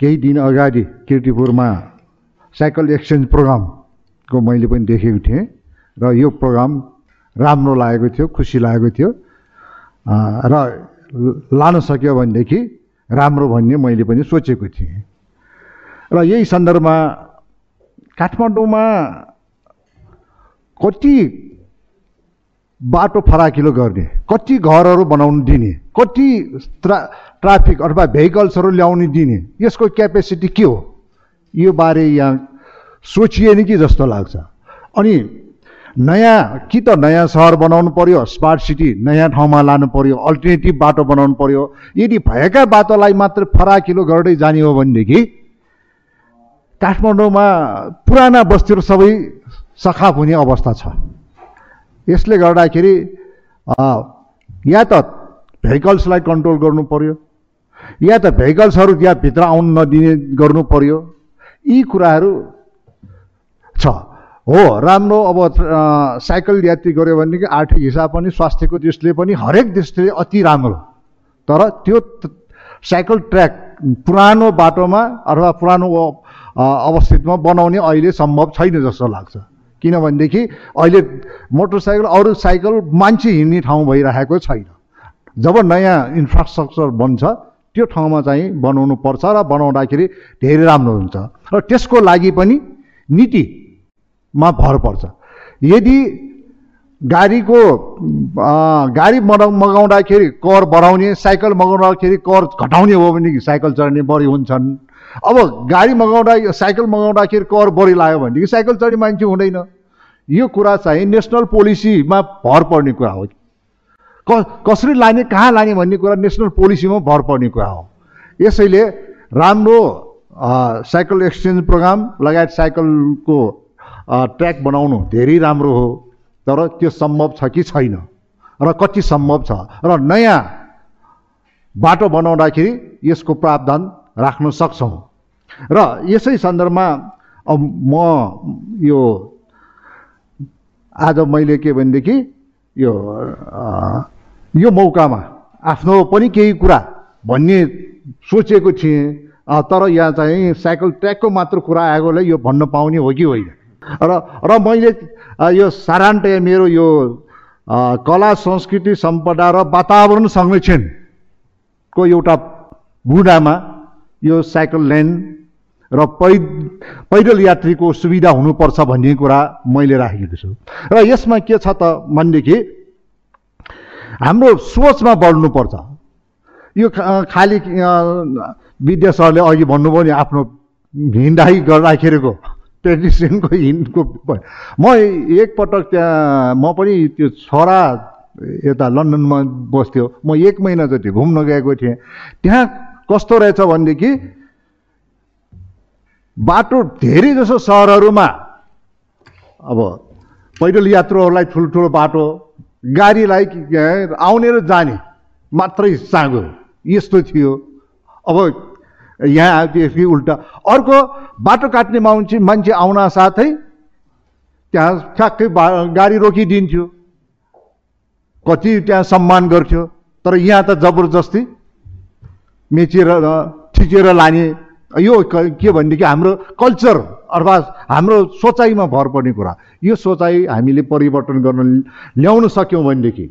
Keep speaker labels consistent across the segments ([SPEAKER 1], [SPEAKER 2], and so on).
[SPEAKER 1] केही दिन अगाडि किर्तिपुरमा साइकल एक्सचेन्ज प्रोग्रामको मैले पनि देखेको थिएँ र यो प्रोग्राम राम्रो लागेको थियो खुसी लागेको थियो। र लान सक्यो भनेदेखि राम्रो भन्ने मैले पनि सोचेको थिएँ। र यही सन्दर्भमा काठमाडौँमा कति बाटो फराकिलो गर्ने कति घरहरू बनाउनु दिने कति ट्रा ट्राफिक अथवा भेहिकल्सहरू ल्याउनु दिने यसको क्यापेसिटी के हो? यो बारे यहाँ सोचिएन कि जस्तो लाग्छ। अनि नयाँ कि त नयाँ सहर बनाउनु पर्यो स्मार्ट सिटी नयाँ ठाउँमा लानु पर्यो अल्टरनेटिभ बाटो बनाउनु पर्यो यदि भएका बाटोलाई मात्र फराकिलो गर्दै जाने हो भनेदेखि काठमाडौँमा पुराना बस्तीहरू सबै सखाप हुने अवस्था छ। यसले गर्दाखेरि या त भेहिकल्सलाई कन्ट्रोल गर्नु पर्यो या त भेहिकल्सहरू त्यहाँभित्र आउनु नदिने गर्नु पर्यो यी कुराहरू छ। हो राम्रो अब साइकल यात्री गऱ्यो भनेदेखि आर्थिक हिसाब पनि स्वास्थ्यको दृष्टिले पनि हरेक दृष्टिले अति राम्रो। तर त्यो साइकल ट्र्याक पुरानो बाटोमा अथवा पुरानो अवस्थितमा बनाउने अहिले सम्भव छैन जस्तो लाग्छ। किनभनेदेखि अहिले मोटरसाइकल अरू साइकल मान्छे हिँड्ने ठाउँ भइरहेको छैन। जब नयाँ इन्फ्रास्ट्रक्चर बन्छ त्यो ठाउँमा चाहिँ बनाउनु पर्छ र बनाउँदाखेरि धेरै राम्रो हुन्छ। र त्यसको लागि पनि नीतिमा भर पर्छ। यदि गाडीको गाडी मगा मगाउँदाखेरि कर बढाउने साइकल मगाउँदाखेरि कर घटाउने हो भनेदेखि साइकल चढ्ने बढी हुन्छन्। अब गाडी मगाउँदा साइकल मगाउँदाखेरि कर बढी लाग्यो भनेदेखि साइकल चढ्ने मान्छे हुँदैन। यो कुरा चाहिँ नेसनल पोलिसीमा भर पर्ने कुरा हो। क कसरी लाने कहाँ लाने भन्ने कुरा नेसनल पोलिसीमा भर पर्ने कुरा हो। यसैले राम्रो साइकल एक्सचेन्ज प्रोग्राम लगायत साइकलको ट्र्याक बनाउनु धेरै राम्रो हो तर त्यो सम्भव छ कि छैन? र कति सम्भव छ? र नयाँ बाटो बनाउँदाखेरि यसको प्रावधान राख्न सक्छौँ। र यसै सन्दर्भमा अब म यो आज मैले के भनेदेखि यो अ, यो मौकामा आफ्नो पनि केही कुरा भन्ने सोचेको थिएँ। तर यहाँ चाहिँ साइकल ट्र्याकको मात्र कुरा आएकोले यो भन्न पाउने हो कि होइन? र र मैले यो सारान्टय मेरो यो कला संस्कृति सम्पदा र वातावरण संरक्षणको एउटा बुँडामा यो साइकल लेन र पै पैदल यात्रीको सुविधा हुनुपर्छ भन्ने कुरा मैले राखेको छु। र यसमा के छ त भनेदेखि हाम्रो सोचमा बढ्नुपर्छ। यो खालि विद्या सरले अघि भन्नुभयो नि आफ्नो हिँडाइ गर्दाखेरिको पेडिस्ट्रियनको हिँडको म एकपटक त्यहाँ म पनि त्यो छोरा यता लन्डनमा बस्थ्यो। म एक महिना जति घुम्न गएको थिएँ। त्यहाँ कस्तो रहेछ भनेदेखि बाटो धेरै जसो सहरहरूमा अब पैदल यात्रुहरूलाई ठुल्ठुलो बाटो गाडीलाई आउने र जाने मात्रै साँगो यस्तो थियो। अब यहाँ त्यसकै उल्टा। अर्को बाटो काट्ने मान्छे मान्छे आउन साथै त्यहाँ ठ्याक्कै गाडी रोकिदिन्थ्यो। कति त्यहाँ सम्मान गर्थ्यो। तर यहाँ त जबरजस्ती मेचेर थिचेर लाने यो क- भनेदेखि हाम्रो कल्चर अर्थात् हाम्रो सोचाइमा भर पर्ने कुरा। यो सोचाइ हामीले परिवर्तन गर्न ल्याउन सक्यौँ भनेदेखि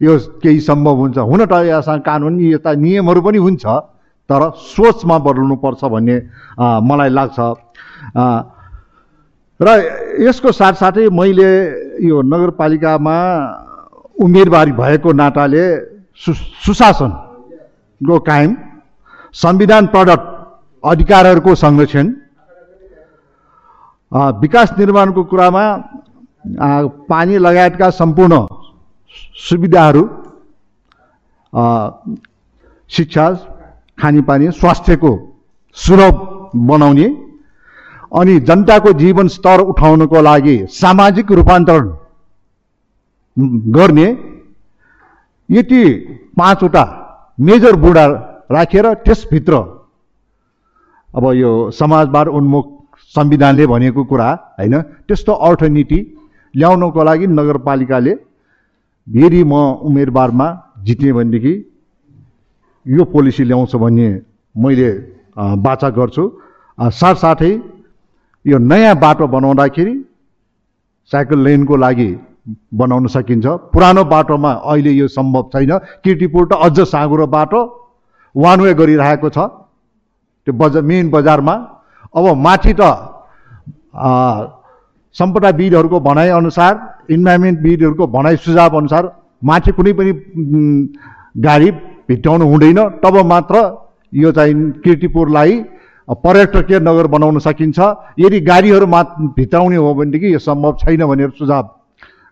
[SPEAKER 1] यो केही सम्भव हुन्छ। हुन त यहाँसँग कानुन यता नियमहरू पनि हुन्छ तर सोचमा बदल्नुपर्छ भन्ने मलाई लाग्छ। र यसको साथसाथै मैले यो नगरपालिकामा उम्मेदवारी भएको नाताले सु सुशासनको कायम संविधान प्रदत्त अधिकारहरूको संरक्षण। विकास निर्माणको कुरामा पानी लगायतका सम्पूर्ण सुविधाहरू शिक्षा खानेपानी स्वास्थ्यको सुलभ बनाउने अनि जनताको जीवन स्तर उठाउनको लागि सामाजिक रूपान्तरण गर्ने। यति पाँचवटा मेजर बुढा राखेर त्यसभित्र अब यो समाजवाद उन्मुख संविधानले भनेको कुरा होइन त्यस्तो अर्थनीति ल्याउनको लागि नगरपालिकाले यदि म उम्मेदवारमा जितेँ भनेदेखि यो पोलिसी ल्याउँछ भन्ने मैले बाचा गर्छु। साथसाथै यो नयाँ बाटो बनाउँदाखेरि साइकल लेनको लागि बनाउन सकिन्छ। पुरानो बाटोमा अहिले यो सम्भव छैन। किर्तिपुर त अझ साँगुरो बाटो। वान वे गरिरहेको छ। त्यो बजार मेन बजारमा। अब माथि त सम्पदाविदहरूको भनाइअनुसार इन्भाइरोमेन्टविदहरूको भनाइ सुझाव अनुसार माथि कुनै पनि गाडी भित्राउनु हुँदैन। तब मात्र यो चाहिँ किर्तिपुरलाई पर्यटकीय नगर बनाउन सकिन्छ। यदि गाडीहरू मा भित्राउने हो भनेदेखि यो सम्भव छैन भनेर सुझाव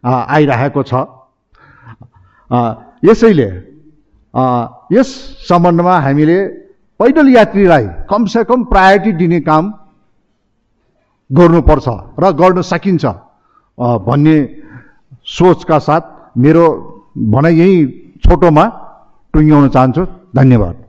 [SPEAKER 1] आइरहेको छ। यसैले यस सम्बन्धमा हामीले पैदल यात्रीलाई कमसेकम प्रायोरिटी दिने काम गर्नुपर्छ र गर्न सकिन्छ। भन्ने सोचका साथ मेरो भनाइ यही छोटोमा टुङ्ग्याउन चाहन्छु। धन्यवाद।